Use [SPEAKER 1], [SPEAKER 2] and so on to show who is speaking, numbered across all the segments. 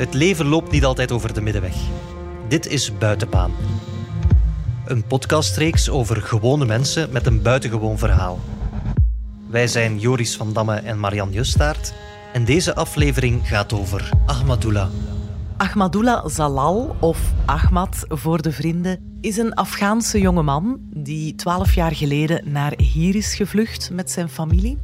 [SPEAKER 1] Het leven loopt niet altijd over de middenweg. Dit is Buitenbaan. Een podcastreeks over gewone mensen met een buitengewoon verhaal. Wij zijn Joris van Damme en Marian Justaert. En deze aflevering gaat over Ahmadullah.
[SPEAKER 2] Ahmadullah Zalal, of Ahmad voor de vrienden, is een Afghaanse jongeman die twaalf jaar geleden naar hier is gevlucht met zijn familie.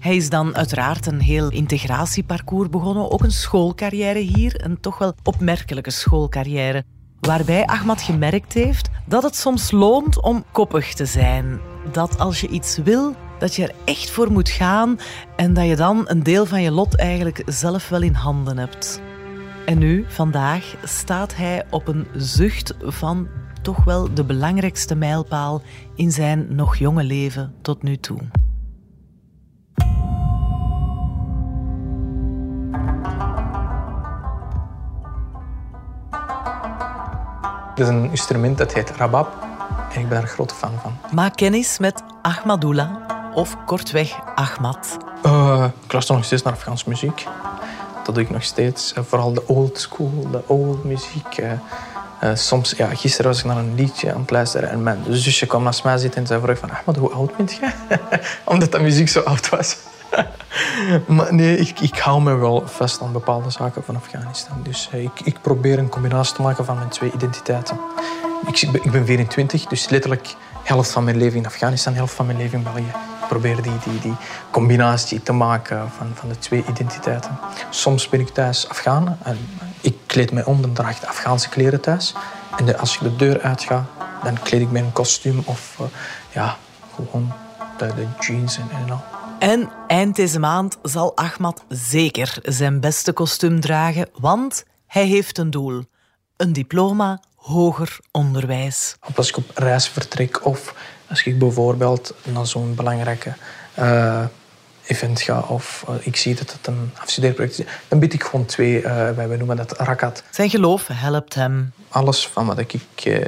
[SPEAKER 2] Hij is dan uiteraard een heel integratieparcours begonnen, ook een schoolcarrière hier, een toch wel opmerkelijke schoolcarrière, waarbij Ahmad gemerkt heeft dat het soms loont om koppig te zijn. Dat als je iets wil, dat je er echt voor moet gaan en dat je dan een deel van je lot eigenlijk zelf wel in handen hebt. En nu, vandaag, staat hij op een zucht van toch wel de belangrijkste mijlpaal in zijn nog jonge leven tot nu toe.
[SPEAKER 3] Het is een instrument dat heet rabab en ik ben er een grote fan van.
[SPEAKER 2] Maak kennis met Ahmadullah, of kortweg Ahmad.
[SPEAKER 3] Uh, ik luister nog steeds naar Afghaanse muziek. Dat doe ik nog steeds. Uh, vooral de old school, de old muziek. Uh, soms, ja, gisteren was ik naar een liedje aan het luisteren en mijn zusje kwam naast mij zitten en zei vroeg van Ahmad, hoe oud ben je? Omdat de muziek zo oud was. maar nee, ik, ik hou me wel vast aan bepaalde zaken van Afghanistan. Dus ik, ik probeer een combinatie te maken van mijn twee identiteiten. Ik, ik ben 24, dus letterlijk helft van mijn leven in Afghanistan, helft van mijn leven in België. Ik probeer die, die, die combinatie te maken van, van de twee identiteiten. Soms ben ik thuis Afghaan en ik kleed mij om, dan draag ik de Afghaanse kleren thuis. En als ik de deur uitga, dan kleed ik mij in een kostuum of uh, ja, gewoon de, de jeans en, en al.
[SPEAKER 2] En eind deze maand zal Ahmad zeker zijn beste kostuum dragen, want hij heeft een doel. Een diploma hoger onderwijs.
[SPEAKER 3] Als ik op reis vertrek of als ik bijvoorbeeld naar zo'n belangrijke uh, event ga of uh, ik zie dat het een afstudeerproject is, dan bied ik gewoon twee, uh, wij noemen dat rakat.
[SPEAKER 2] Zijn geloof helpt hem.
[SPEAKER 3] Alles van wat ik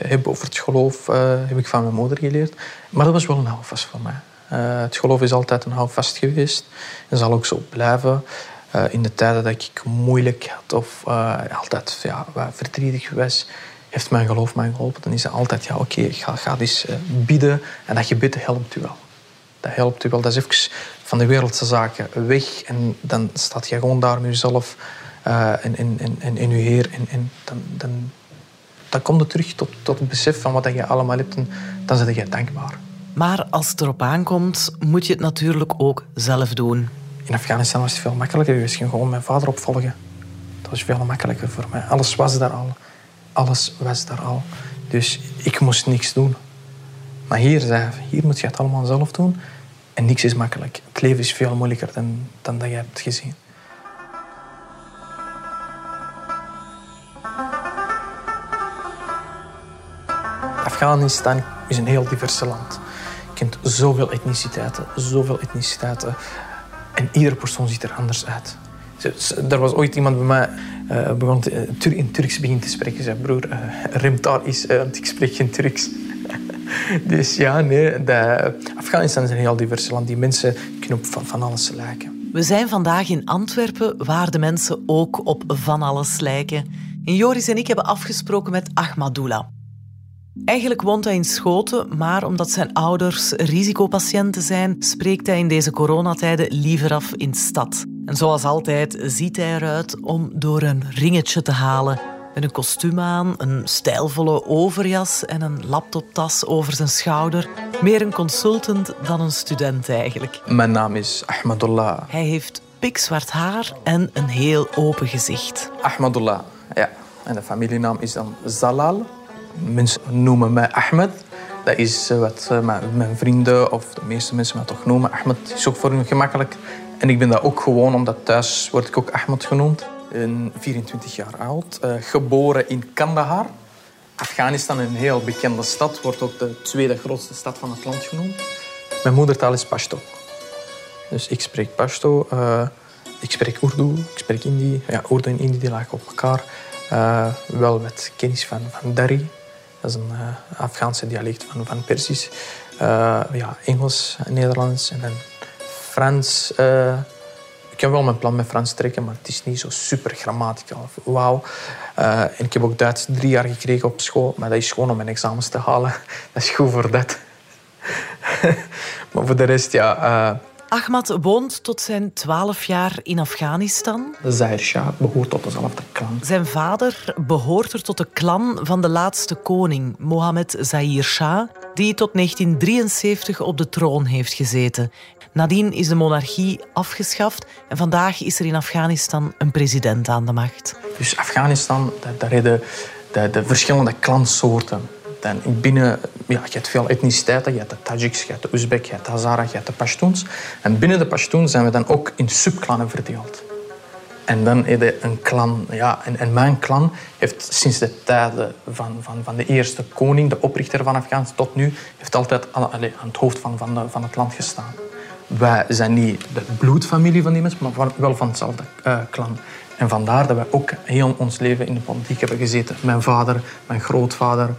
[SPEAKER 3] heb over het geloof heb ik van mijn moeder geleerd. Maar dat was wel een houvast voor mij. Het geloof is altijd een houvast geweest en zal ook zo blijven. in de tijden dat ik moeilijk had of altijd ja, verdrietig was, heeft mijn geloof mij geholpen. Dan is het altijd, ja oké, okay, ga, ga uh, bidden. En dat gebed helpt u wel. Dat helpt u wel. Dat is even van de wereldse zaken weg. En dan staat je gewoon daar met jezelf en, en, uw Heer. En, en dan, dan, dan komt het terug tot, tot het besef van wat je allemaal hebt. En dan zit je dankbaar.
[SPEAKER 2] Maar als het erop aankomt, moet je het natuurlijk ook zelf doen.
[SPEAKER 3] In Afghanistan was het veel makkelijker. Je ging gewoon mijn vader opvolgen. Dat was veel makkelijker voor mij. Alles was daar al alles was daar al. Dus ik moest niks doen. Maar hier, hier moet je het allemaal zelf doen. En niks is makkelijk. Het leven is veel moeilijker dan, dan dat je hebt gezien. Afghanistan is een heel divers land. Zoveel etniciteiten, zoveel etniciteiten. En iedere persoon ziet er anders uit. Er was ooit iemand bij mij uh, begon in Turks begin te spreken. Zei, broer, rem daar is, uh, want ik spreek geen Turks. dus ja, nee, de, Afghanistan is een heel divers land. Die mensen kunnen op van, alles lijken.
[SPEAKER 2] We zijn vandaag in Antwerpen, waar de mensen ook op van alles lijken. En Joris en ik hebben afgesproken met Ahmadullah. Eigenlijk woont hij in Schoten, maar omdat zijn ouders risicopatiënten zijn, spreekt hij in deze coronatijden liever af in stad. En zoals altijd ziet hij eruit om door een ringetje te halen. Met een kostuum aan, een stijlvolle overjas en een laptoptas over zijn schouder. Meer een consultant dan een student eigenlijk.
[SPEAKER 3] Mijn naam is Ahmadullah.
[SPEAKER 2] Hij heeft pikzwart haar en een heel open gezicht.
[SPEAKER 3] Ahmadullah, ja. En de familienaam is dan Zalal. Mensen noemen mij Ahmed. Dat is wat mijn vrienden of de meeste mensen mij toch noemen. Ahmed is ook voor hun gemakkelijk. En ik ben dat ook gewoon, omdat thuis word ik ook Ahmed genoemd. Een 24 jaar oud, uh, geboren in Kandahar. Afghanistan, een heel bekende stad, wordt ook de tweede grootste stad van het land genoemd. Mijn moedertaal is Pashto. Dus ik spreek Pashto, ik spreek Urdu, ik spreek Hindi. Ja, Urdu en Hindi die lagen op elkaar. Wel met kennis van, van Dari, dat is een Afghaanse dialect van, van Persisch. ja, Engels, Nederlands en dan Frans. Uh, ik kan wel mijn plan met Frans trekken, maar het is niet zo super grammaticaal. Wauw. En ik heb ook Duits drie jaar gekregen op school, maar dat is gewoon om mijn examens te halen. Dat is goed voor dat. maar voor de rest, ja...
[SPEAKER 2] Ahmad woont tot zijn twaalf jaar in Afghanistan.
[SPEAKER 3] De Zahir Shah behoort tot dezelfde clan.
[SPEAKER 2] Zijn vader behoort er tot de clan van de laatste koning, Mohammed Zahir Shah, die tot 1973 op de troon heeft gezeten. Nadien is de monarchie afgeschaft en vandaag is er in Afghanistan een president aan de macht.
[SPEAKER 3] Dus Afghanistan, daar hebben de, de verschillende klansoorten. Dan binnen, ja, je hebt veel etniciteiten. Je hebt de Tajiks, je hebt de Oezbek, je hebt de Hazara, je hebt de Pashtuns. En binnen de Pashtuns zijn we dan ook in subklannen verdeeld. En dan heb je een clan. Ja, en, mijn clan heeft sinds de tijden van, van, van de eerste koning, de oprichter van Afghanistan, tot nu, heeft altijd aan, aan het hoofd van, van, de, van het land gestaan. Wij zijn niet de bloedfamilie van die mensen, maar wel van hetzelfde uh, clan. En vandaar dat wij ook heel ons leven in de politiek hebben gezeten. Mijn vader, mijn grootvader,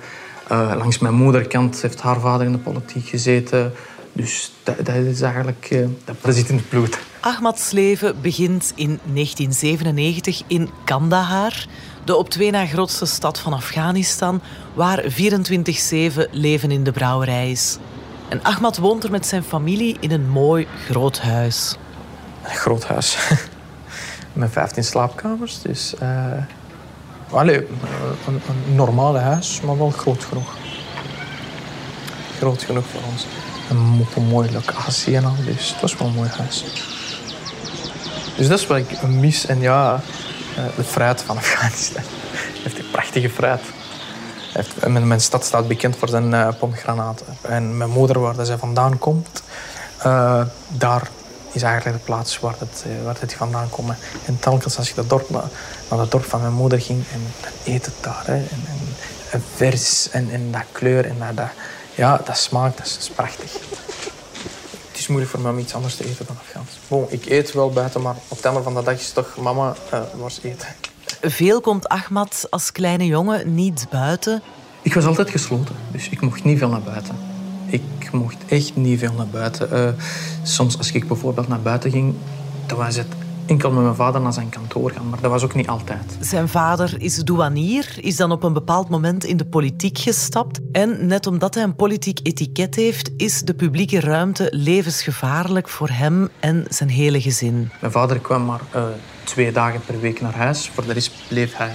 [SPEAKER 3] uh, langs mijn moederkant heeft haar vader in de politiek gezeten. Dus dat, dat is eigenlijk, uh, dat zit in het bloed.
[SPEAKER 2] Ahmads leven begint in 1997 in Kandahar, de op twee na grootste stad van Afghanistan, waar 24-7 leven in de brouwerij is. En Ahmad woont er met zijn familie in een mooi groot huis.
[SPEAKER 3] Een groot huis. met 15 slaapkamers. Dus uh, allee, een, een normale huis, maar wel groot genoeg. Groot genoeg voor ons. En op een mooie locatie en al. Dus het was wel een mooi huis. Dus dat is wat ik mis. En ja, eh, de fruit van Afghanistan. heeft een prachtige fruit. Mijn, mijn stad staat bekend voor zijn uh, pomgranaten. En mijn moeder, waar zij vandaan komt, uh, daar is eigenlijk de plaats waar het, uh, waar het vandaan komt. En telkens als ik dat dorp, naar het dorp van mijn moeder ging, en dan eet het daar. Hè, en, en, vers en, en dat kleur en dat, dat, ja, dat smaakt, dat is, prachtig. Het is moeilijk voor mij om iets anders te eten dan Afghaans. Bon, ik eet wel buiten, maar op het einde van de dag is toch mama, uh, waar eten.
[SPEAKER 2] Veel komt Ahmad als kleine jongen niet buiten.
[SPEAKER 3] Ik was altijd gesloten, dus ik mocht niet veel naar buiten. Ik mocht echt niet veel naar buiten. Uh, soms als ik bijvoorbeeld naar buiten ging, dan was het enkel met mijn vader naar zijn kantoor gaan, maar dat was ook niet altijd.
[SPEAKER 2] Zijn vader is douanier, is dan op een bepaald moment in de politiek gestapt. En net omdat hij een politiek etiket heeft, is de publieke ruimte levensgevaarlijk voor hem en zijn hele gezin.
[SPEAKER 3] Mijn vader kwam maar uh, twee dagen per week naar huis. Voor de rest bleef hij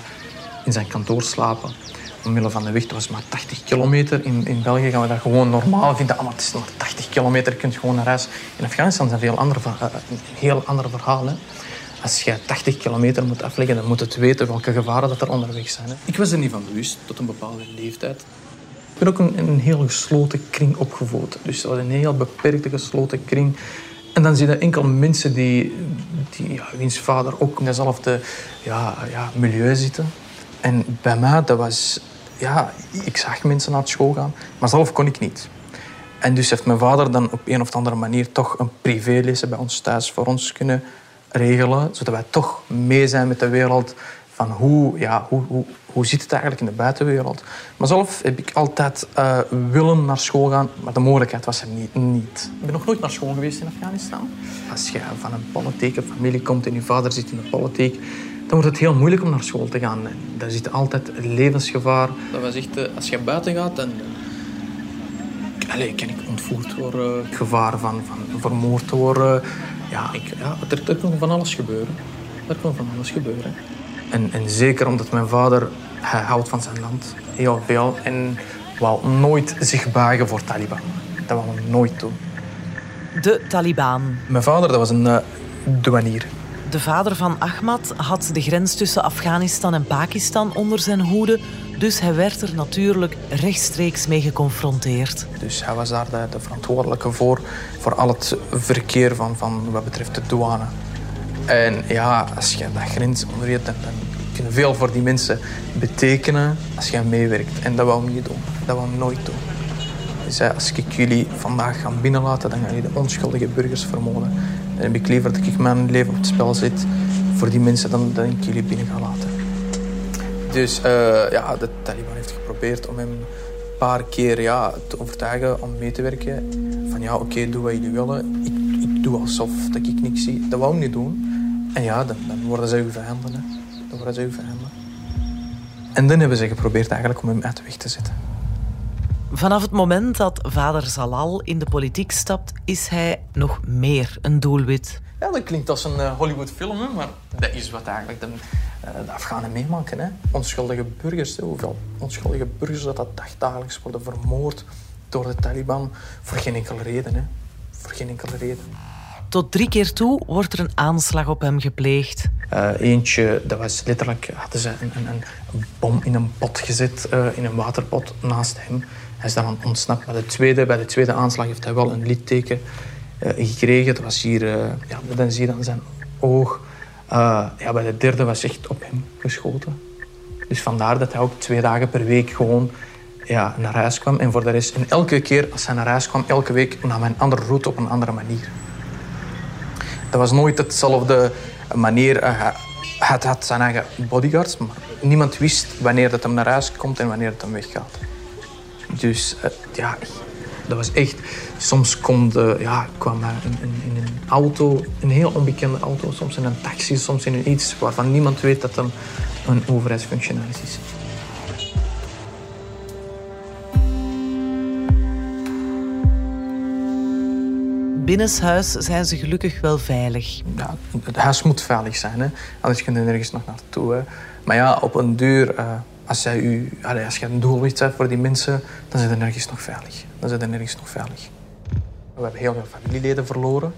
[SPEAKER 3] in zijn kantoor slapen. Omwille van de weg, was maar 80 kilometer. In, in België gaan we dat gewoon normaal vinden. Ah, maar het is maar 80 kilometer, je kunt gewoon naar huis. In Afghanistan een, veel ander, uh, een heel ander verhaal. Hè. Als je 80 kilometer moet afleggen, dan moet het weten welke gevaren dat er onderweg zijn. Hè. Ik was er niet van bewust, tot een bepaalde leeftijd. Ik ben ook een, een heel gesloten kring opgevoed. Dus dat was een heel beperkte gesloten kring. En dan zie je enkel mensen die, die ja, wiens vader ook in dezelfde ja, ja, milieu zitten. En bij mij, dat was... Ja, ik zag mensen naar school gaan, maar zelf kon ik niet. En dus heeft mijn vader dan op een of andere manier toch een privélessen bij ons thuis voor ons kunnen regelen, zodat wij toch mee zijn met de wereld van hoe, ja, hoe, hoe, hoe zit het eigenlijk in de buitenwereld. Maar zelf heb ik altijd uh, willen naar school gaan, maar de mogelijkheid was er niet, niet. Ik ben nog nooit naar school geweest in Afghanistan. Als je van een politieke familie komt en je vader zit in de politiek, dan wordt het heel moeilijk om naar school te gaan. Daar zit altijd levensgevaar. Dat was echt, eh, als je buiten gaat, dan Allee, kan ik ontvoerd worden. Het gevaar van, van vermoord te worden. Ja, ik, ja er, er kan van alles gebeuren. Er kan van alles gebeuren. En, en zeker omdat mijn vader, hij houdt van zijn land. Heel veel. En wou nooit zich buigen voor Taliban. Dat wou hij nooit doen.
[SPEAKER 2] De Taliban.
[SPEAKER 3] Mijn vader dat was een uh, douanier.
[SPEAKER 2] De vader van Ahmad had de grens tussen Afghanistan en Pakistan onder zijn hoede, dus hij werd er natuurlijk rechtstreeks mee geconfronteerd.
[SPEAKER 3] Dus hij was daar de, de verantwoordelijke voor, voor al het verkeer van, van wat betreft de douane. En ja, als je dat grens onderheert, dan, kun je veel voor die mensen betekenen als je meewerkt. En dat wou ik niet doen. Dat wou ik nooit doen. Zei, als ik jullie vandaag ga binnenlaten, dan gaan jullie de onschuldige burgers vermoorden. Dan heb ik liever dat ik mijn leven op het spel zet voor die mensen dan dat ik jullie binnen ga laten. Dus uh, ja, de Taliban heeft geprobeerd om hem een paar keer ja, te overtuigen om mee te werken. Van ja, oké, doe wat jullie willen. Ik, ik doe alsof dat ik niks zie. Dat wou ik niet doen. En ja, dan, dan worden ze uw vijanden. Dan worden ze uw vijanden. En dan hebben ze geprobeerd eigenlijk om hem uit de weg te zetten.
[SPEAKER 2] Vanaf het moment dat vader Zalal in de politiek stapt, is hij nog meer een doelwit.
[SPEAKER 3] Ja, dat klinkt als een uh, Hollywoodfilm, maar dat is wat eigenlijk de, uh, de Afghanen meemaken. Hè. Onschuldige burgers, hè. hoeveel onschuldige burgers dat, dat dagdagelijks worden vermoord door de Taliban voor geen enkele reden. Hè. Voor geen enkele reden.
[SPEAKER 2] Tot drie keer toe wordt er een aanslag op hem gepleegd.
[SPEAKER 3] Uh, eentje, dat was letterlijk, hadden ze een, een, een bom in een pot gezet, in een waterpot naast hem. Hij is dan ontsnapt. Bij de tweede, bij de tweede aanslag heeft hij wel een litteken uh, gekregen. Dat was hier, uh, ja, dan zie je dan zijn oog. Uh, ja, bij de derde was echt op hem geschoten. Dus vandaar dat hij ook twee dagen per week gewoon ja, naar huis kwam. En voor de rest, en elke keer als hij naar huis kwam, elke week nam hij een andere route op een andere manier. Dat was nooit hetzelfde manier. hij had zijn eigen bodyguards, maar niemand wist wanneer dat hem naar huis komt en wanneer dat hem weggaat. Dus uh, ja, dat was echt... Soms komt, uh, ja, kwam in, in, in, een auto, een heel onbekende auto, soms in een taxi, soms in een iets waarvan niemand weet dat hem een overheidsfunctionaris is.
[SPEAKER 2] Binnenshuis zijn ze gelukkig wel veilig.
[SPEAKER 3] Ja, het huis moet veilig zijn, hè? anders kun je nergens nog naartoe. Hè? Maar ja, op een deur... Uh, als, jij u, als je een doelwit bent voor die mensen, dan zijn er nergens nog veilig. Dan zijn er nergens nog veilig. We hebben heel veel familieleden verloren.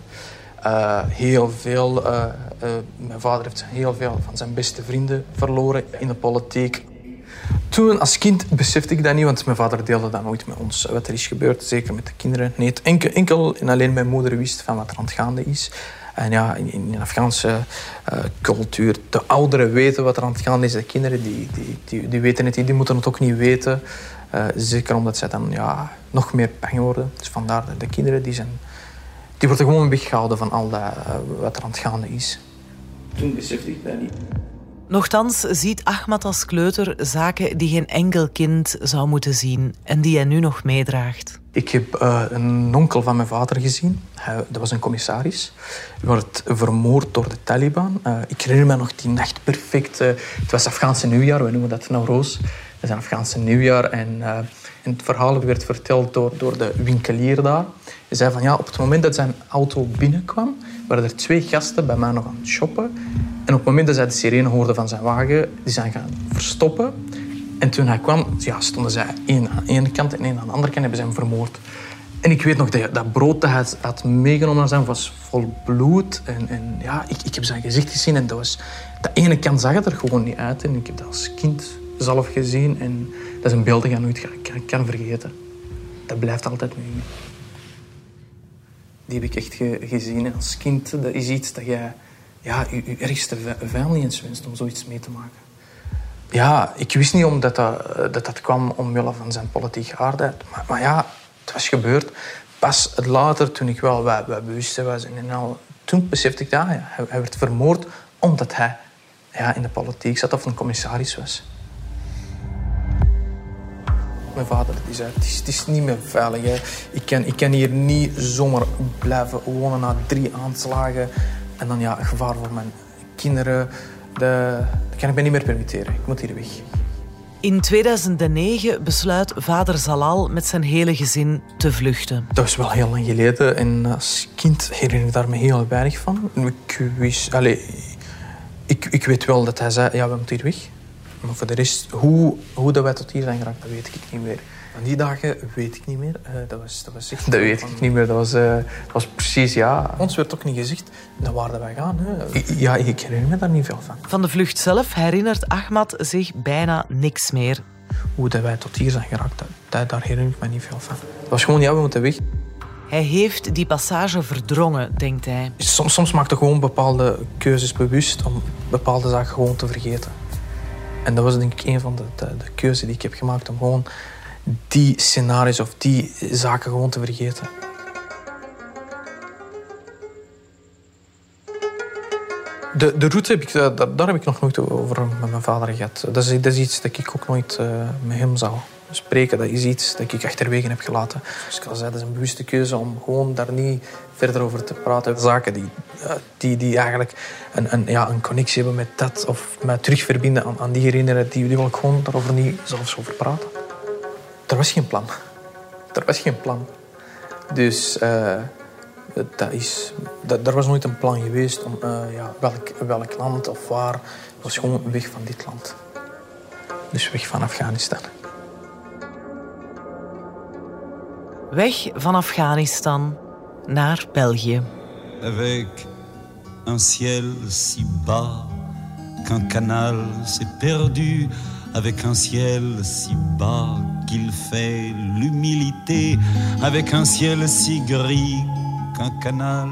[SPEAKER 3] Uh, heel veel, uh, uh, mijn vader heeft heel veel van zijn beste vrienden verloren in de politiek. Toen als kind besefte ik dat niet, want mijn vader deelde dat nooit met ons. Wat er is gebeurd, zeker met de kinderen. Nee, enkel, enkel en alleen mijn moeder wist van wat er aan het gaande is. En ja, in, de Afghaanse uh, cultuur, de ouderen weten wat er aan het gaan is. De kinderen die, die, die, die weten het niet, die moeten het ook niet weten. Uh, zeker omdat zij dan ja, nog meer bang worden. Dus vandaar de kinderen die, zijn, die worden gewoon weggehouden van al dat, uh, wat er aan het gaande is. Toen besefte ik dat niet.
[SPEAKER 2] Nochtans ziet Ahmad als kleuter zaken die geen enkel kind zou moeten zien en die hij nu nog meedraagt.
[SPEAKER 3] Ik heb uh, een onkel van mijn vader gezien. Hij, dat was een commissaris. Hij werd vermoord door de Taliban. Uh, ik herinner me nog die nacht perfect. Uh, het was Afghaanse nieuwjaar, we noemen dat Nauroos. Dat is een Afghaanse nieuwjaar. En, en het verhaal werd verteld door, door de winkelier daar. Hij zei van ja, op het moment dat zijn auto binnenkwam, waren er twee gasten bij mij nog aan het shoppen. En op het moment dat zij de sirene hoorden van zijn wagen, die zijn gaan verstoppen. En toen hij kwam, ja, stonden zij één aan de ene kant en één aan de andere kant hebben ze hem vermoord. En ik weet nog, dat, dat brood dat hij had meegenomen zijn was vol bloed. En, en ja, ik, ik heb zijn gezicht gezien en dat was... De ene kant zag het er gewoon niet uit. En ik heb dat als kind zelf gezien. En dat is een beeld dat nooit kan, kan vergeten. Dat blijft altijd met me. Die heb ik echt ge, gezien. En als kind, dat is iets dat jij ja, je, je ergste vijand niet eens wenst om zoiets mee te maken. Ja, ik wist niet omdat dat, dat, dat kwam omwille van zijn politieke aardheid. Maar, maar, ja, het was gebeurd. Pas later, toen ik wel wat, wat bewust was en al, toen besefte ik dat ja, hij, hij, werd vermoord omdat hij ja, in de politiek zat of een commissaris was. Mijn vader die zei, het is, het is niet meer veilig. Hè. Ik, kan, ik kan hier niet zomaar blijven wonen na drie aanslagen. En dan ja, gevaar voor mijn kinderen. De, dat kan ik me niet meer permitteren. Ik moet hier weg.
[SPEAKER 2] In 2009 besluit vader Zalal met zijn hele gezin te vluchten.
[SPEAKER 3] Dat was wel heel lang geleden en als kind herinner ik daar me heel weinig van. Ik, wist, allez, ik, ik weet wel dat hij zei, ja, we moeten hier weg. Maar voor de rest, hoe, hoe dat wij tot hier zijn geraakt, dat weet ik niet meer. Van die dagen weet ik niet meer. Uh, dat, was, dat was echt... Dat weet ik niet meer. Dat was, uh, dat was precies, ja... Ons werd ook niet gezegd naar waar wij gaan. Hè. Ik, ja, ik herinner me daar niet veel van.
[SPEAKER 2] Van de vlucht zelf herinnert Ahmad zich bijna niks meer.
[SPEAKER 3] Hoe dat wij tot hier zijn geraakt, dat, daar herinner ik me niet veel van. Het was gewoon, ja, we moeten weg.
[SPEAKER 2] Hij heeft die passage verdrongen, denkt hij.
[SPEAKER 3] Soms, soms maakte gewoon bepaalde keuzes bewust om bepaalde zaken gewoon te vergeten. En dat was denk ik een van de, de, de keuzes die ik heb gemaakt om gewoon die scenario's of die zaken gewoon te vergeten. De, de route heb ik, daar, daar heb ik nog nooit over met mijn vader gehad. Dat is, dat is iets dat ik ook nooit uh, met hem zou spreken. Dat is iets dat ik achterwege heb gelaten. Zoals ik al zei, dat is een bewuste keuze om gewoon daar niet verder over te praten. Zaken die eh, die, die eigenlijk een, een, ja, een connectie hebben met dat of mij terugverbinden aan, aan die herinneringen, die wil ik gewoon daarover niet zelfs over praten. Er was geen plan. Er was geen plan. Dus uh, dat is, dat, er was nooit een plan geweest om uh, ja, welk, welk land of waar. Het was gewoon weg van dit land. Dus weg van Afghanistan.
[SPEAKER 2] Weg van Afghanistan naar België.
[SPEAKER 4] Avec un ciel si bas qu'un canal s'est perdu. Avec un ciel si bas qu'il fait l'humilité. Avec un ciel si gris qu'un canal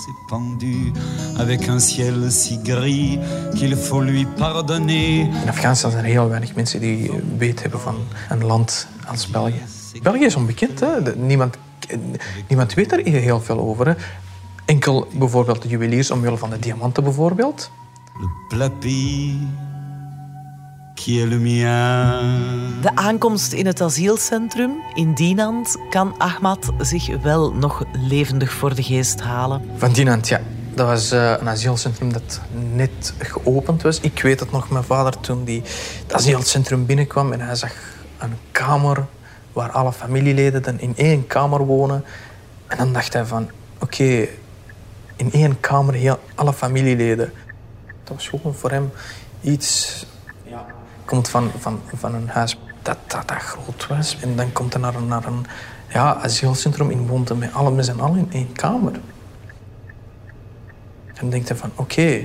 [SPEAKER 4] s'est pendu. Avec un ciel si gris qu'il faut lui pardonner.
[SPEAKER 3] In Afghanistan zijn er heel weinig mensen die weet hebben van een land als België. België is onbekend. Hè? Niemand, niemand weet er heel veel over. Hè? Enkel bijvoorbeeld de juweliers omwille van de diamanten bijvoorbeeld.
[SPEAKER 4] Le
[SPEAKER 2] De aankomst in het asielcentrum in Dinant kan Ahmad zich wel nog levendig voor de geest halen.
[SPEAKER 3] Van Dinant, ja. Dat was uh, een asielcentrum dat net geopend was. Ik weet het nog, mijn vader toen die het asielcentrum binnenkwam en hij zag een kamer waar alle familieleden dan in één kamer wonen. En dan dacht hij van, oké, in één kamer heel, alle familieleden. Dat was gewoon voor hem iets... Komt van, van, van een huis dat, dat, dat groot was. En dan komt hij naar een, naar een ja, asielcentrum in woont met alle met z'n allen in één kamer. En denkt hij van, oké,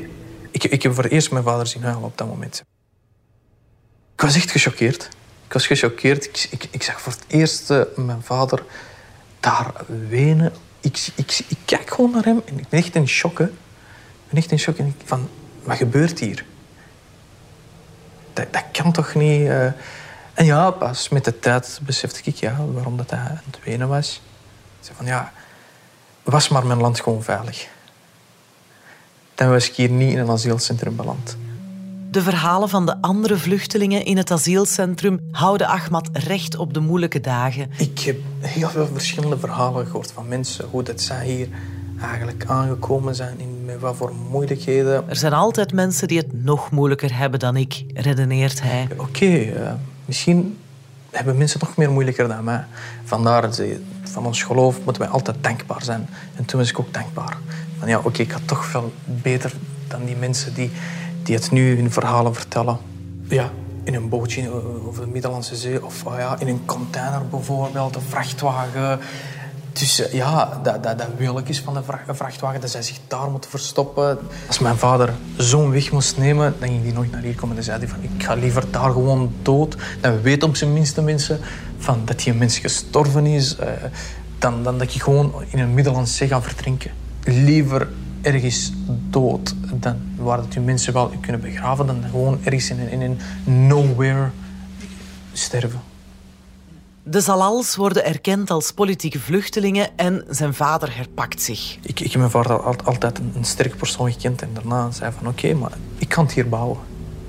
[SPEAKER 3] ik, ik heb voor het eerst mijn vader zien huilen op dat moment. Ik was echt gechoqueerd. Ik was gechoqueerd. Ik, ik, ik, zag voor het eerst uh, mijn vader daar wenen. Ik, ik, ik, kijk gewoon naar hem en ik ben echt in shock. Ik ben echt in shock. En ik, van, wat gebeurt hier? Dat, dat kan toch niet... Uh... En ja, pas met de tijd besefte ik ja, waarom dat hij aan het wenen was. Ik zei van, ja, was maar mijn land gewoon veilig. Dan was ik hier niet in een asielcentrum beland.
[SPEAKER 2] De verhalen van de andere vluchtelingen in het asielcentrum houden Ahmad recht op de moeilijke dagen.
[SPEAKER 3] Ik heb heel veel verschillende verhalen gehoord van mensen. Hoe dat zij hier eigenlijk aangekomen zijn, in met wat voor moeilijkheden.
[SPEAKER 2] Er zijn altijd mensen die het nog moeilijker hebben dan ik, redeneert hij.
[SPEAKER 3] Oké, okay, uh, misschien hebben mensen nog meer moeilijker dan mij. Vandaar, van ons geloof moeten wij altijd dankbaar zijn. En toen was ik ook dankbaar. Van ja, oké, okay, ik had toch veel beter dan die mensen die die het nu hun verhalen vertellen. Ja, in een bootje over de Middellandse Zee of oh ja, in een container bijvoorbeeld, een vrachtwagen. Dus eh, ja, dat, dat, dat is van de vrachtwagen, dat zij zich daar moeten verstoppen. Als mijn vader zo'n weg moest nemen, dan ging hij nooit naar hier komen. Dan zei hij van, ik ga liever daar gewoon dood. Dan weet op zijn minste mensen van dat die mens gestorven is. Uh, dan, dan dat je gewoon in een Middellandse Zee verdrinken. Liever ergens dood, dan, waar dat je mensen wel kunnen begraven, dan gewoon ergens in, in een nowhere sterven.
[SPEAKER 2] De Zalals worden erkend als politieke vluchtelingen en zijn vader herpakt zich.
[SPEAKER 3] Ik, ik heb mijn vader altijd een, een sterk persoon gekend en daarna zei van oké, maar ik kan het hier bouwen.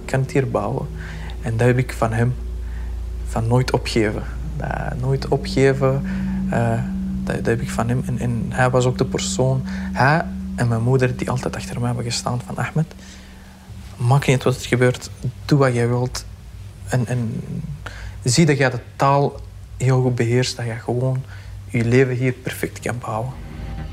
[SPEAKER 3] Ik kan het hier bouwen. En dat heb ik van hem, van nooit opgeven. Dat, nooit opgeven, dat, dat, heb ik van hem. En, en hij was ook de persoon, hij en mijn moeder die altijd achter mij hebben gestaan van Ahmed, maak niet wat er gebeurt, doe wat jij wilt. En, en zie dat jij de taal heel goed beheerst, dat je gewoon je leven hier perfect kan bouwen.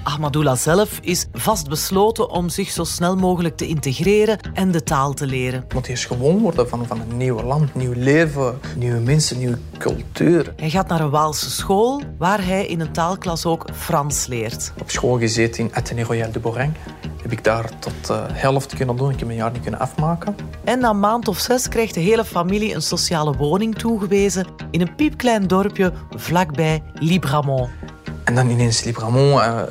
[SPEAKER 2] Ahmadullah zelf is vastbesloten om zich zo snel mogelijk te integreren en de taal te leren.
[SPEAKER 3] Moet eerst gewoon worden van, van een nieuw land, nieuw leven, nieuwe mensen, nieuwe cultuur.
[SPEAKER 2] Hij gaat naar een Waalse school waar hij in een taalklas ook Frans leert.
[SPEAKER 3] Op school gezeten in Athénée Royal de Boreng. Heb ik daar tot de uh, helft kunnen doen. Ik heb mijn jaar niet kunnen afmaken.
[SPEAKER 2] En na een maand of zes krijgt de hele familie een sociale woning toegewezen in een piepklein dorpje vlakbij Libramont.
[SPEAKER 3] En dan ineens Libramont, uh,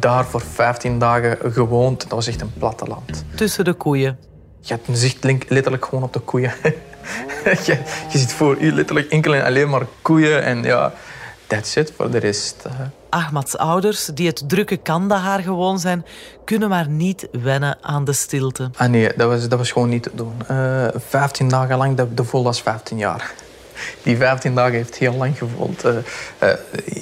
[SPEAKER 3] daar voor 15 dagen gewoond. Dat was echt een platteland.
[SPEAKER 2] Tussen de koeien.
[SPEAKER 3] Je hebt een zicht letterlijk gewoon op de koeien. je, je ziet voor je letterlijk enkel en alleen maar koeien. En ja, that's it voor de rest.
[SPEAKER 2] Ahmads ouders, die het drukke Kandahar gewoon zijn, kunnen maar niet wennen aan de stilte.
[SPEAKER 3] Ah nee, dat was, dat was gewoon niet te doen. Uh, 15 dagen lang, dat, dat voelde als 15 jaar. Die 15 dagen heeft heel lang gevoeld. Uh,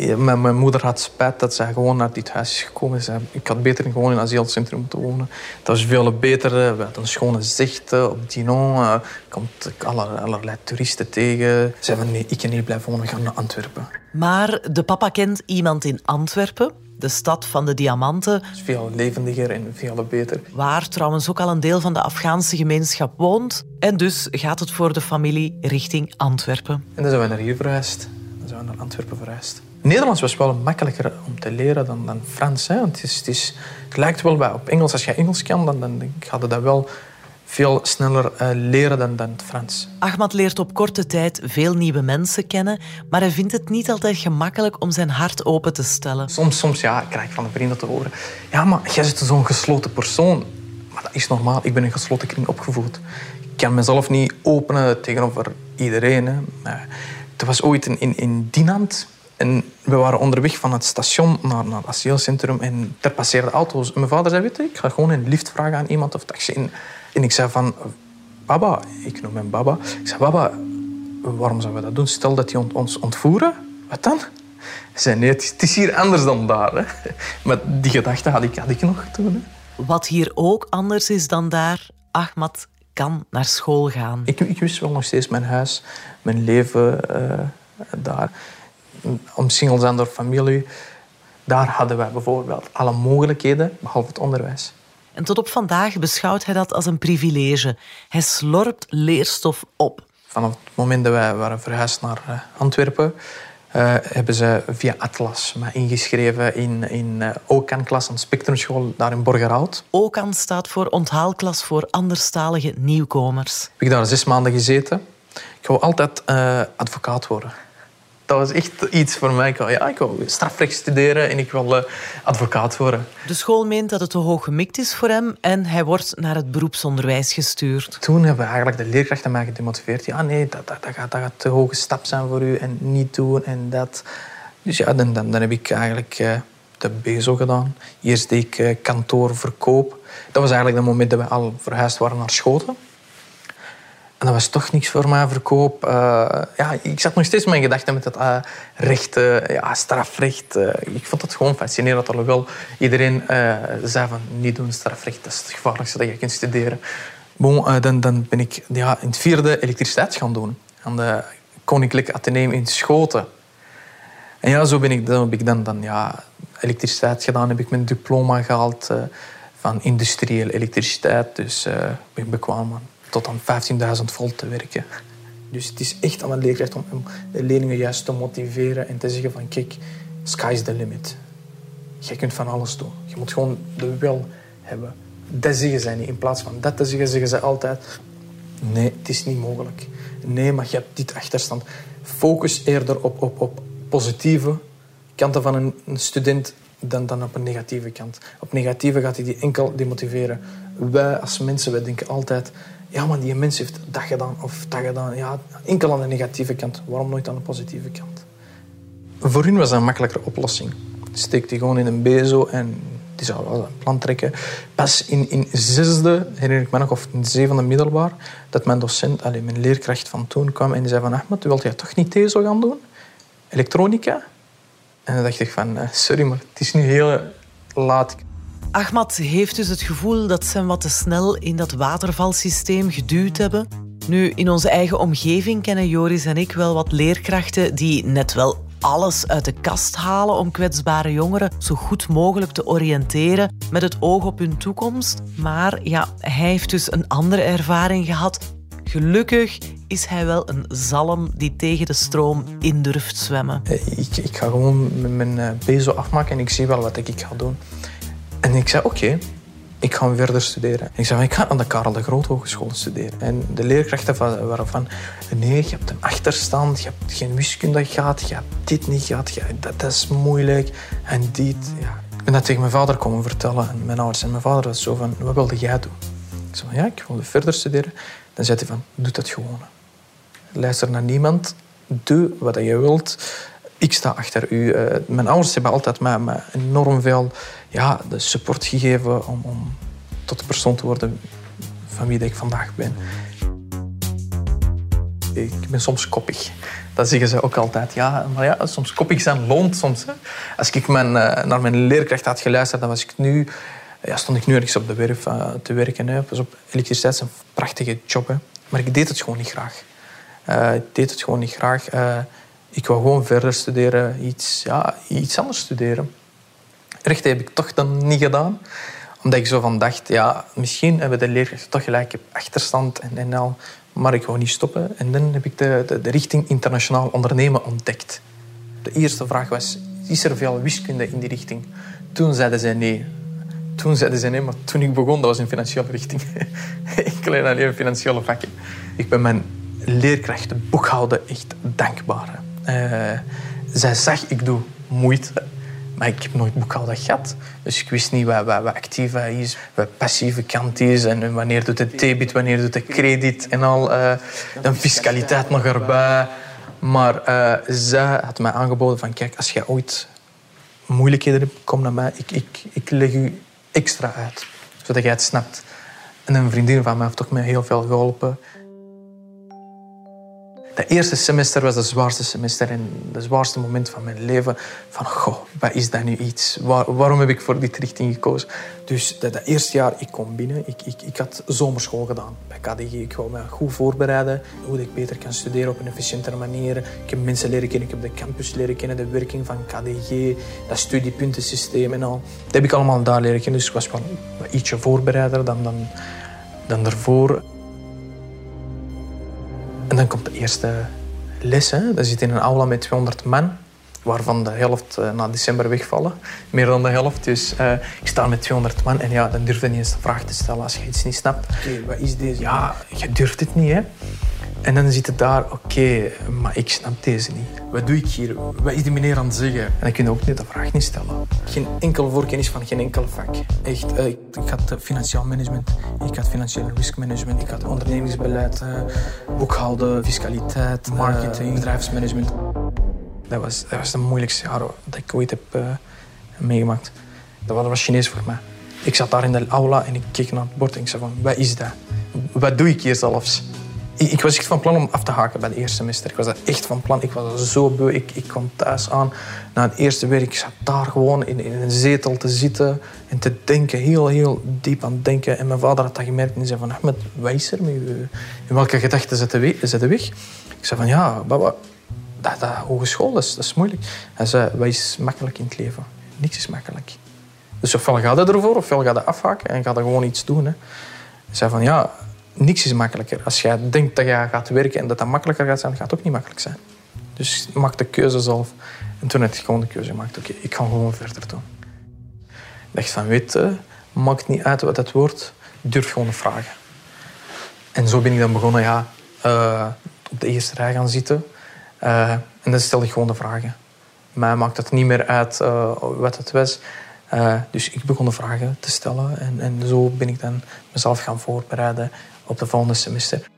[SPEAKER 3] uh, mijn, mijn, moeder had spijt dat ze gewoon naar dit huis is gekomen. Ze, ik had beter gewoon in een asielcentrum moeten wonen. Dat was veel beter. We hadden schone zichten op Dinon. Uh, komt allerlei toeristen tegen. Ze hebben nee, ik kan niet blijven wonen, we gaan naar Antwerpen.
[SPEAKER 2] Maar de papa kent iemand in Antwerpen de stad van de diamanten. Het
[SPEAKER 3] is veel levendiger en veel beter.
[SPEAKER 2] Waar trouwens ook al een deel van de Afghaanse gemeenschap woont. En dus gaat het voor de familie richting Antwerpen.
[SPEAKER 3] En dan zijn we naar hier verhuisd. Dan zijn we naar Antwerpen verhuisd. Nederlands was wel makkelijker om te leren dan, dan Frans. Hè? Want het, is, het, is, het lijkt wel bij op Engels. Als je Engels kan, dan, dan gaat het dat wel veel sneller uh, leren dan, dan het Frans.
[SPEAKER 2] Ahmad leert op korte tijd veel nieuwe mensen kennen, maar hij vindt het niet altijd gemakkelijk om zijn hart open te stellen.
[SPEAKER 3] Soms, soms ja, krijg ik van de vrienden te horen. Ja, maar jij bent zo'n gesloten persoon. Maar dat is normaal. Ik ben in een gesloten kring opgevoed. Ik kan mezelf niet openen tegenover iedereen. Hè. Het was ooit in, in, in Dinant. En we waren onderweg van het station naar, naar het asielcentrum en er passeerden auto's. Mijn vader zei, weet je, ik ga gewoon een lift vragen aan iemand of taxi. En ik zei van, baba, ik noem hem baba. Ik zei, baba, waarom zouden we dat doen? Stel dat die ons ontvoeren, wat dan? Hij zei, nee, het is hier anders dan daar. Hè. Maar die gedachte had ik, had ik nog toen. Hè.
[SPEAKER 2] Wat hier ook anders is dan daar, Ahmad kan naar school gaan.
[SPEAKER 3] Ik, ik wist wel nog steeds mijn huis, mijn leven uh, daar. Omsingeld zijn door familie. Daar hadden wij bijvoorbeeld alle mogelijkheden, behalve het onderwijs.
[SPEAKER 2] En tot op vandaag beschouwt hij dat als een privilege. Hij slorpt leerstof op.
[SPEAKER 3] Vanaf het moment dat wij waren verhuisd naar eh, Antwerpen, uh, hebben ze via Atlas me ingeschreven in, in uh, OCAN-klas aan Spectrumschool daar in Borgerhout.
[SPEAKER 2] OCAN staat voor onthaalklas voor anderstalige nieuwkomers.
[SPEAKER 3] Heb ik daar zes maanden gezeten. Ik wou altijd uh, advocaat worden dat was echt iets voor mij. Ik wil, ja, ik wil strafrecht studeren en ik wil uh, advocaat worden.
[SPEAKER 2] De school meent dat het te hoog gemikt is voor hem en hij wordt naar het beroepsonderwijs gestuurd.
[SPEAKER 3] Toen hebben eigenlijk de leerkrachten mij gedemotiveerd. Ja, nee, dat, dat, dat, gaat, dat gaat te hoge stap zijn voor u en niet doen en dat. Dus ja, dan, dan, dan heb ik eigenlijk uh, de BESO gedaan. Eerst deed ik uh, kantoorverkoop. Dat was eigenlijk het moment dat we al verhuisd waren naar Schoten. En dat was toch niks voor mij, verkoop. Uh, ja, ik zat nog steeds met mijn gedachten met het uh, recht, uh, ja, strafrecht. ik vond het gewoon fascinerend dat wel iedereen zei van niet doen strafrecht, dat is het gevaarlijkste dat je kunt studeren. Dan, dan ben ik ja, in het vierde elektriciteit gaan doen. Aan de Koninklijke Atheneum in Schoten. En ja, zo ben ik, dan, heb ik dan, dan ja, elektriciteit gedaan. Heb ik mijn diploma gehaald van industriële elektriciteit. Dus ben ik bekwaam tot aan 15.000 volt te werken. Dus het is echt aan een leerkracht om de leerlingen juist te motiveren en te zeggen van kijk, sky's the limit. Je kunt van alles doen. Je moet gewoon de wil hebben. Dat zeggen zij niet. In plaats van dat te zeggen, zeggen ze altijd nee, het is niet mogelijk. Nee, maar je hebt dit achterstand. Focus eerder op, op, op positieve kanten van een, een student dan, dan op een negatieve kant. Op negatieve gaat hij die enkel demotiveren. Wij als mensen, wij denken altijd ja, maar die mens heeft dat gedaan of dat gedaan. Ja, enkel aan de negatieve kant. Waarom nooit aan de positieve kant? Voor hun was dat een makkelijkere oplossing. Steek die gewoon in een bezo en die zou wel een plan trekken. Pas in, in zesde, herinner ik me nog, of in zevende middelbaar, dat mijn docent, allez, mijn leerkracht van toen kwam en die zei van Ahmed, wilt jij toch niet TESO gaan doen? Elektronica? En dan dacht ik van, eh, sorry, maar het is nu heel laat.
[SPEAKER 2] Ahmad heeft dus het gevoel dat ze hem wat te snel in dat watervalsysteem geduwd hebben. Nu, in onze eigen omgeving kennen Joris en ik wel wat leerkrachten die net wel alles uit de kast halen om kwetsbare jongeren zo goed mogelijk te oriënteren met het oog op hun toekomst. Maar ja, hij heeft dus een andere ervaring gehad. Gelukkig is hij wel een zalm die tegen de stroom in durft zwemmen.
[SPEAKER 3] Ik, ik ga gewoon mijn eh, bezo afmaken en ik zie wel wat ik ga doen. En ik zei, oké, ik ga verder studeren. ik zei, ik ga aan de Karel de Groot Hogeschool studeren. En de leerkrachten waren van, nee, je hebt een achterstand, je hebt geen wiskunde gehad, je hebt dit niet gehad, dat, dat, is moeilijk. En dit, ja. Ik ben dat tegen mijn vader komen vertellen, en mijn ouders. En mijn vader was zo van, wat wilde jij doen? Ik zei, ja, ik wilde verder studeren. Dan zei hij van, doe dat gewoon. Luister naar niemand, doe wat je wilt ik sta achter u. Uh, mijn ouders hebben altijd mij, enorm veel ja, de support gegeven om, om tot de persoon te worden van wie ik vandaag ben. Ik ben soms koppig. Dat zeggen ze ook altijd. Ja, maar ja, soms koppig zijn loont soms. Hè. Als ik mijn, uh, naar mijn leerkracht had geluisterd, dan was ik nu, ja, stond ik nu ergens op de werf uh, te werken. Hè. Op, elektriciteit is een prachtige job. Maar ik deed het gewoon niet graag. Ik deed het gewoon niet graag. Ik wou gewoon verder studeren, iets, ja, iets anders studeren. Rechten heb ik toch dan niet gedaan omdat ik zo van dacht, ja, misschien hebben de leerkrachten toch gelijk achterstand en, en al. Maar ik wou niet stoppen. En dan heb ik de, de, richting internationaal ondernemen ontdekt. De eerste vraag was, is er veel wiskunde in die richting? Toen zeiden zij nee. Toen zeiden ze nee, maar toen ik begon, dat was een financiële richting. ik leer alleen financiële vakken. Ik ben mijn leerkrachten boekhouden echt dankbaar. Uh, zij zag, ik doe moeite. Maar ik heb nooit boekhouden gehad. Dus ik wist niet wat, wat, wat activa is, wat passieve kant is. En wanneer doet het debit, wanneer doet het credit en al. Uh, dan fiscaliteit nog erbij. Maar uh, zij had mij aangeboden van... Kijk, als je ooit moeilijkheden hebt, kom naar mij. Ik, ik, ik leg u extra uit, zodat jij het snapt. En een vriendin van mij heeft toch mij heel veel geholpen. Het eerste semester was het zwaarste semester en het zwaarste moment van mijn leven. Van, goh, wat is dat nu iets? waarom heb ik voor dit richting gekozen? Dus dat, eerste jaar, ik kom binnen. Ik, ik, ik had zomerschool gedaan bij KDG. Ik wou me goed voorbereiden. Hoe ik beter kan studeren op een efficiëntere manier. Ik heb mensen leren kennen. Ik heb de campus leren kennen. De werking van KDG. Dat studiepuntensysteem en al. Dat heb ik allemaal daar leren kennen. Dus ik was wel ietsje voorbereider dan, dan, dan daarvoor. En dan komt de eerste les. Hè. Dat zit in een aula met 200 man, waarvan de helft uh, na december wegvallen. Meer dan de helft. Dus uh, ik sta met 200 man en ja, dan durf je niet eens de vraag te stellen als je iets niet snapt. Oké, wat is deze? Ja, je durft het niet, hè. En dan zit het daar, oké, maar ik snap deze niet. Wat doe ik hier? Wat is die meneer aan het zeggen? En dan kun je ook niet de vraag niet stellen. Geen enkel voorkennis van geen enkel vak. Echt, uh, ik, had financieel management, ik had financieel riskmanagement, ik had ondernemingsbeleid, uh, boekhouden, fiscaliteit, marketing, uh, bedrijfsmanagement. Dat was, dat was de moeilijkste jaar dat ik ooit heb meegemaakt. Dat was Chinees voor mij. Ik zat daar in de aula en ik keek naar het bord en ik zei van, wat is dat? Wat doe ik hier zelfs? Ik was echt van plan om af te haken bij het eerste semester. Ik was dat echt van plan. Ik was zo beu. Ik, ik kwam thuis aan na het eerste werk. Ik zat daar gewoon in, in, een zetel te zitten en te denken. Heel, heel diep aan het denken. En mijn vader had dat gemerkt en zei van... Ahmed, wat is er met? In welke gedachten zitten we weg? Ik zei van, ja, baba, dat, dat hogeschool, dat is, dat is moeilijk. Hij zei, wat is makkelijk in het leven? Niks is makkelijk. Dus ofwel ga je ervoor, ofwel ga je afhaken en ga je gewoon iets doen. Hè. Hij zei van, ja, niks is makkelijker. Als jij denkt dat je gaat werken en dat dat makkelijker gaat zijn, gaat het ook niet makkelijk zijn. Dus maak de keuze zelf. En toen heb ik gewoon de keuze gemaakt. Oké, ik ga gewoon verder doen. Ik dacht van, weet je, maakt niet uit wat het wordt. Durf gewoon te vragen. En zo ben ik dan begonnen, ja, uh, op de eerste rij gaan zitten. Uh, en dan stel ik gewoon de vragen. Mij maakt het niet meer uit uh, wat het was. dus ik begon de vragen te stellen. En, en zo ben ik dan mezelf gaan voorbereiden op de volgende semester.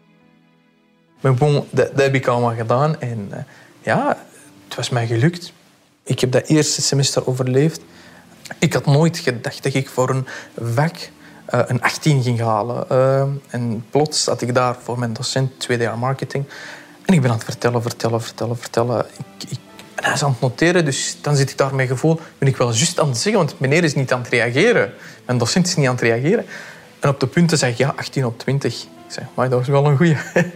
[SPEAKER 3] Maar dat, dat, heb ik allemaal gedaan en uh, ja, het was mij gelukt. Ik heb dat eerste semester overleefd. Ik had nooit gedacht dat ik voor een vak uh, een 18 ging halen. Uh, en plots zat ik daar voor mijn docent, tweede jaar marketing. En ik ben aan het vertellen, vertellen, vertellen, vertellen. Ik, ik, en hij is aan het noteren, dus dan zit ik daar met gevoel. Ben ik wel juist aan het zeggen, want meneer is niet aan het reageren. Mijn docent is niet aan het reageren. En op de punten zeg ik ja, 18 op 20. Ik zeg, maar dat is wel een goeie.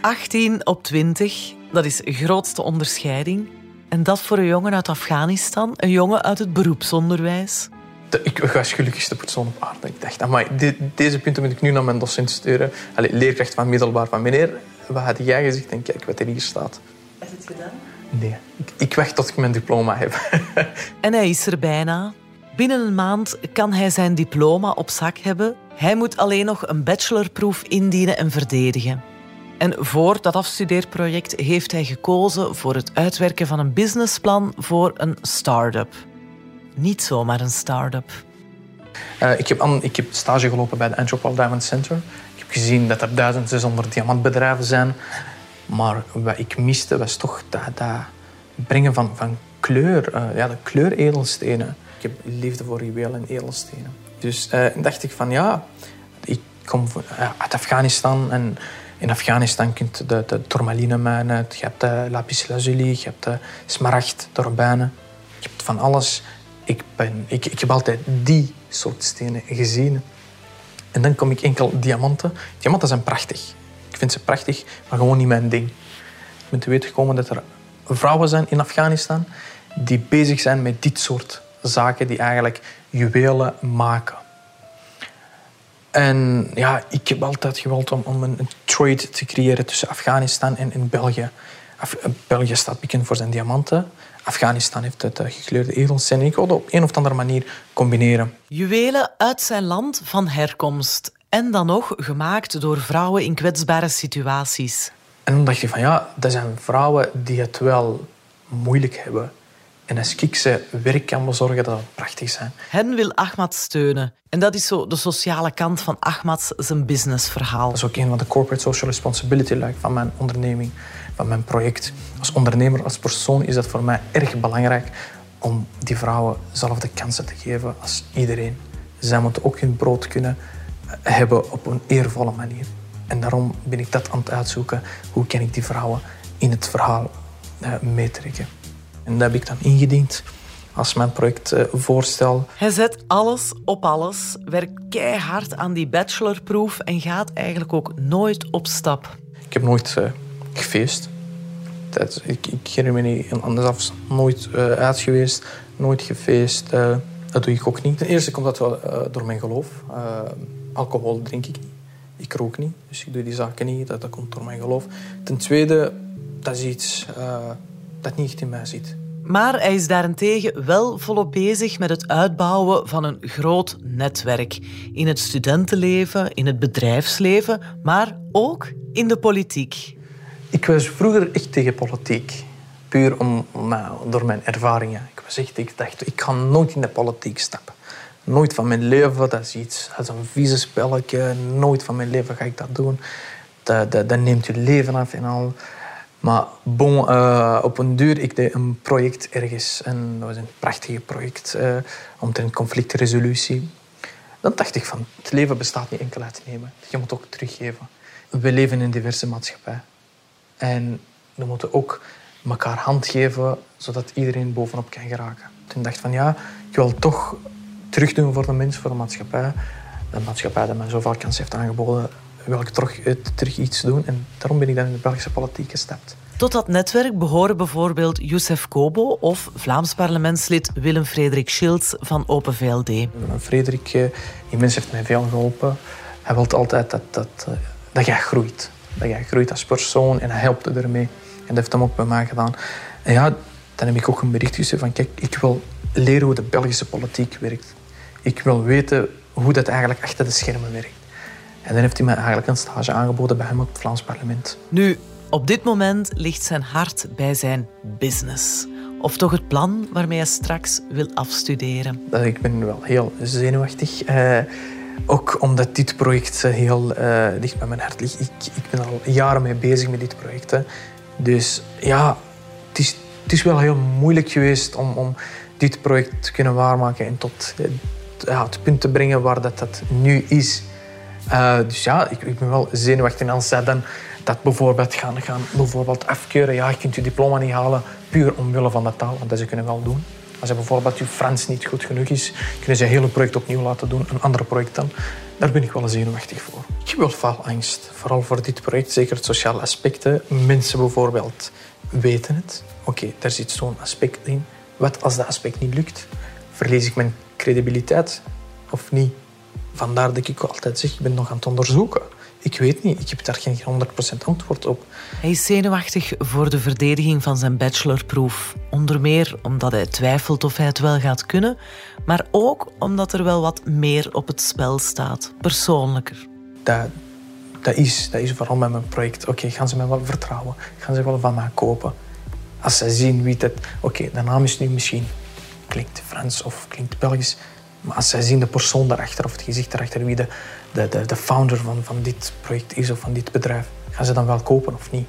[SPEAKER 2] 18 op 20, dat is de grootste onderscheiding. En dat voor een jongen uit Afghanistan, een jongen uit het beroepsonderwijs.
[SPEAKER 3] ik was de gelukkigste persoon op aarde. Ik dacht, maar deze punten moet ik nu naar mijn docent sturen. Allee, leerkracht van middelbaar van meneer, wat had jij gezegd? En kijk wat er hier staat.
[SPEAKER 2] Heb je het gedaan?
[SPEAKER 3] Nee, ik, ik wacht tot ik mijn diploma heb.
[SPEAKER 2] en hij is er bijna. Binnen een maand kan hij zijn diploma op zak hebben. Hij moet alleen nog een bachelorproef indienen en verdedigen. En voor dat afstudeerproject heeft hij gekozen voor het uitwerken van een businessplan voor een start-up. Niet zomaar een start-up.
[SPEAKER 3] Uh, ik, heb ik heb stage gelopen bij de Antropol Diamond Center. Ik heb gezien dat er 1600 diamantbedrijven zijn. Maar wat ik miste was toch dat, brengen van, van kleur, uh, ja, de kleur edelstenen. Ik heb liefde voor juwelen en edelstenen. Dus uh, dacht ik van ja, ik kom uit Afghanistan en In Afghanistan kunt je de, de tourmaline je hebt de lapis lazuli, je hebt de smaragd, de robijnen. Je hebt van alles. Ik, ben, ik, ik heb altijd die soort stenen gezien. En dan kom ik enkel diamanten. Diamanten zijn prachtig. Ik vind ze prachtig, maar gewoon niet mijn ding. Ik ben te weten gekomen dat er vrouwen zijn in Afghanistan die bezig zijn met dit soort zaken, die eigenlijk juwelen maken. En ja, ik heb altijd gewild om, om een, trade te creëren tussen Afghanistan en, België. België staat bekend voor zijn diamanten. Afghanistan heeft het uh, gekleurde edelstenen. Ik wilde op een of andere manier combineren.
[SPEAKER 2] Juwelen uit zijn land van herkomst. En dan nog gemaakt door vrouwen in kwetsbare situaties.
[SPEAKER 3] En dan dacht je van ja, dat zijn vrouwen die het wel moeilijk hebben. En als ik ze werk kan bezorgen, dat het prachtig zijn.
[SPEAKER 2] Hen wil Ahmad steunen. En dat is zo de sociale kant van Ahmad's zijn businessverhaal.
[SPEAKER 3] Dat is ook een van de corporate social responsibility van mijn onderneming, van mijn project. Als ondernemer, als persoon is dat voor mij erg belangrijk om die vrouwen dezelfde kansen te geven als iedereen. Zij moeten ook hun brood kunnen hebben op een eervolle manier. En daarom ben ik dat aan het uitzoeken. Hoe kan ik die vrouwen in het verhaal uh, meetrekken? En dat heb ik dan ingediend als mijn projectvoorstel.
[SPEAKER 2] Uh, Hij zet alles op alles, werkt keihard aan die bachelorproef en gaat eigenlijk ook nooit op stap.
[SPEAKER 3] Ik heb nooit uh, gefeest. Dat, ik, ik herinner me niet anders nooit uh, uit geweest, nooit gefeest. dat doe ik ook niet. Ten eerste komt dat wel door mijn geloof. alcohol drink ik niet. Ik rook niet, dus ik doe die zaken niet. Dat, dat komt door mijn geloof. Ten tweede, dat is iets dat niet in mij zit.
[SPEAKER 2] Maar hij is daarentegen wel volop bezig met het uitbouwen van een groot netwerk. In het studentenleven, in het bedrijfsleven, maar ook in de politiek.
[SPEAKER 3] Ik was vroeger echt tegen politiek. Puur om, nou, door mijn ervaringen. Ik, was echt, ik dacht, ik ga nooit in de politiek stappen. Nooit van mijn leven, dat is iets als een vieze spelletje. Nooit van mijn leven ga ik dat doen. Dat, dat, dat neemt je leven af en al. Maar bon, uh, op een duur, ik deed een project ergens. En dat was een prachtig project uh, omtrent conflictresolutie. Dan dacht ik van, het leven bestaat niet enkel uit nemen. Je moet ook teruggeven. We leven in een diverse maatschappij. En we moeten ook elkaar hand geven, zodat iedereen bovenop kan geraken. Toen dacht ik van, ja, ik wil toch terugdoen voor de mens, voor de maatschappij. De maatschappij die mij zoveel kans heeft aangeboden, wil ik terug, terug iets doen. En daarom ben ik dan in de Belgische politiek gestapt.
[SPEAKER 2] Tot dat netwerk behoren bijvoorbeeld Youssef Kobo of Vlaams parlementslid Willem-Frederik Schilds van Open VLD.
[SPEAKER 3] Frederik, eh, die mens heeft mij veel geholpen. Hij wil altijd dat, dat, eh, dat jij groeit. Dat jij groeit als persoon en hij helpt ermee. En dat heeft hem ook bij mij gedaan. En ja, dan heb ik ook een bericht gestuurd van kijk, ik wil leren hoe de Belgische politiek werkt. Ik wil weten hoe dat eigenlijk achter de schermen werkt. En dan heeft hij mij eigenlijk een stage aangeboden bij hem op het Vlaams parlement.
[SPEAKER 2] Nu, op dit moment ligt zijn hart bij zijn business. Of toch het plan waarmee hij straks wil afstuderen.
[SPEAKER 3] Ik ben wel heel zenuwachtig. Uh, ook omdat dit project heel uh, dicht bij mijn hart ligt. Ik, ik, ben al jaren mee bezig met dit project. Hè. Dus ja, het is, het is wel heel moeilijk geweest om, om dit project te kunnen waarmaken en tot ja, het punt te brengen waar dat, dat nu is. Uh, dus ja, ik, ik, ben wel zenuwachtig. En als zij dan dat bijvoorbeeld gaan, gaan bijvoorbeeld afkeuren, ja, je kunt je diploma niet halen puur omwille van de taal, want dat ze kunnen wel doen. Als bijvoorbeeld je Frans niet goed genoeg is, kunnen ze het hele project opnieuw laten doen, een ander project dan. Daar ben ik wel zenuwachtig voor. Ik heb wel veel angst, vooral voor dit project, zeker het sociale aspecten. Mensen bijvoorbeeld weten het. Oké, daar zit zo'n aspect in. Wat als dat aspect niet lukt? Verlies ik mijn credibiliteit of niet? Vandaar dat ik altijd zeg, ik ben nog aan het onderzoeken. Ik weet niet, ik heb daar geen 100% antwoord op.
[SPEAKER 2] Hij is zenuwachtig voor de verdediging van zijn bachelorproef. Onder meer omdat hij twijfelt of hij het wel gaat kunnen, maar ook omdat er wel wat meer op het spel staat, persoonlijker.
[SPEAKER 3] Dat, dat, is, dat is vooral met mijn project. Oké, gaan ze mij wel vertrouwen? Gaan ze wel van mij kopen? Als ze zien wie dat... Oké, de naam is nu misschien... Klinkt Frans of klinkt Belgisch. Maar als zij zien de persoon daarachter of het gezicht daarachter, wie de, de, de, de founder van, van dit project is of van dit bedrijf, gaan ze dan wel kopen of niet?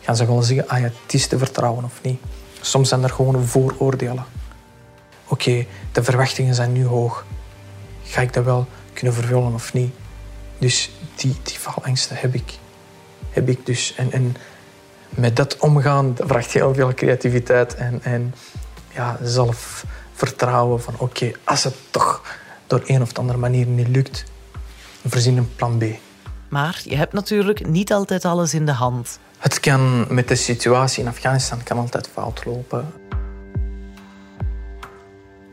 [SPEAKER 3] Gaan ze wel zeggen, ah ja, het is te vertrouwen of niet? Soms zijn er gewoon vooroordelen. Oké, de verwachtingen zijn nu hoog. Ga ik dat wel kunnen vervullen of niet? Dus die, die faalangsten heb ik. heb ik dus. En, en met dat omgaan dat vraagt heel veel creativiteit en, en ja, zelfvertrouwen. Van oké, als het toch door een of andere manier niet lukt, voorzien een plan B.
[SPEAKER 2] Maar je hebt natuurlijk niet altijd alles in de hand.
[SPEAKER 3] Het kan met de situatie in Afghanistan kan altijd fout lopen.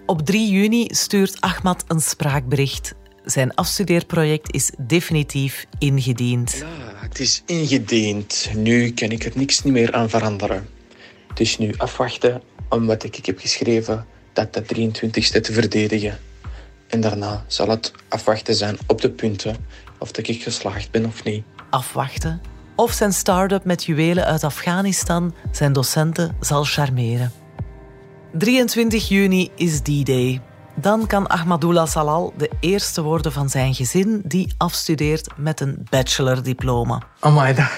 [SPEAKER 2] Op 3 juni stuurt Ahmad een spraakbericht. Zijn afstudeerproject is definitief ingediend.
[SPEAKER 5] Ja, het is ingediend. Nu kan ik er niks meer aan veranderen. Het is nu afwachten om wat ik heb geschreven, dat de 23ste te verdedigen. En daarna zal het afwachten zijn op de punten of dat ik geslaagd ben of niet.
[SPEAKER 2] Afwachten of zijn start-up met juwelen uit Afghanistan zijn docenten zal charmeren. 23 juni is D-Day. Dan kan Ahmadullah Salal de eerste worden van zijn gezin die afstudeert met een bachelordiploma.
[SPEAKER 3] Amai, dat,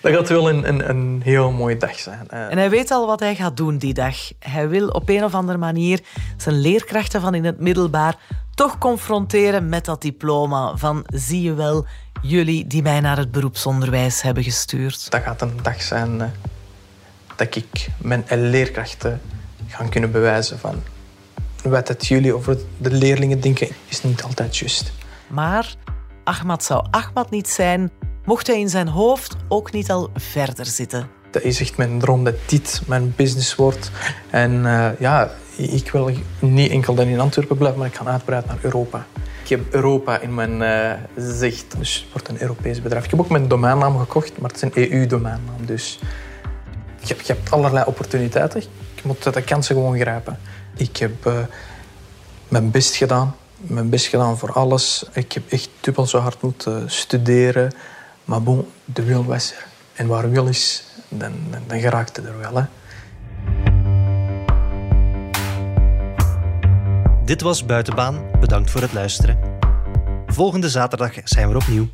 [SPEAKER 3] dat gaat wel een, een, een heel mooie dag zijn.
[SPEAKER 2] En hij weet al wat hij gaat doen die dag. Hij wil op een of andere manier zijn leerkrachten van in het middelbaar toch confronteren met dat diploma. Van zie je wel, jullie die mij naar het beroepsonderwijs hebben gestuurd.
[SPEAKER 3] Dat gaat een dag zijn eh, dat ik mijn leerkrachten gaan kunnen bewijzen van wat het jullie over de leerlingen denken is niet altijd juist.
[SPEAKER 2] Maar Ahmad zou Ahmad niet zijn, mocht hij in zijn hoofd ook niet al verder zitten.
[SPEAKER 3] Dat is echt mijn droom dat dit mijn business wordt. En uh, ja, ik wil niet enkel dan in Antwerpen blijven, maar ik ga uitbreiden naar Europa. Ik heb Europa in mijn uh, zicht, dus het wordt een Europees bedrijf. Ik heb ook mijn domeinnaam gekocht, maar het is een EU-domeinnaam. Dus je hebt, je hebt allerlei opportuniteiten. Je moet de kansen gewoon grijpen. Ik heb uh, mijn best gedaan. Mijn best gedaan voor alles. Ik heb echt dubbel zo hard moeten studeren. Maar bon, de wil was er. En waar wil is, dan, dan, dan geraakt het er wel. Hè.
[SPEAKER 1] Dit was Buitenbaan. Bedankt voor het luisteren. Volgende zaterdag zijn we opnieuw.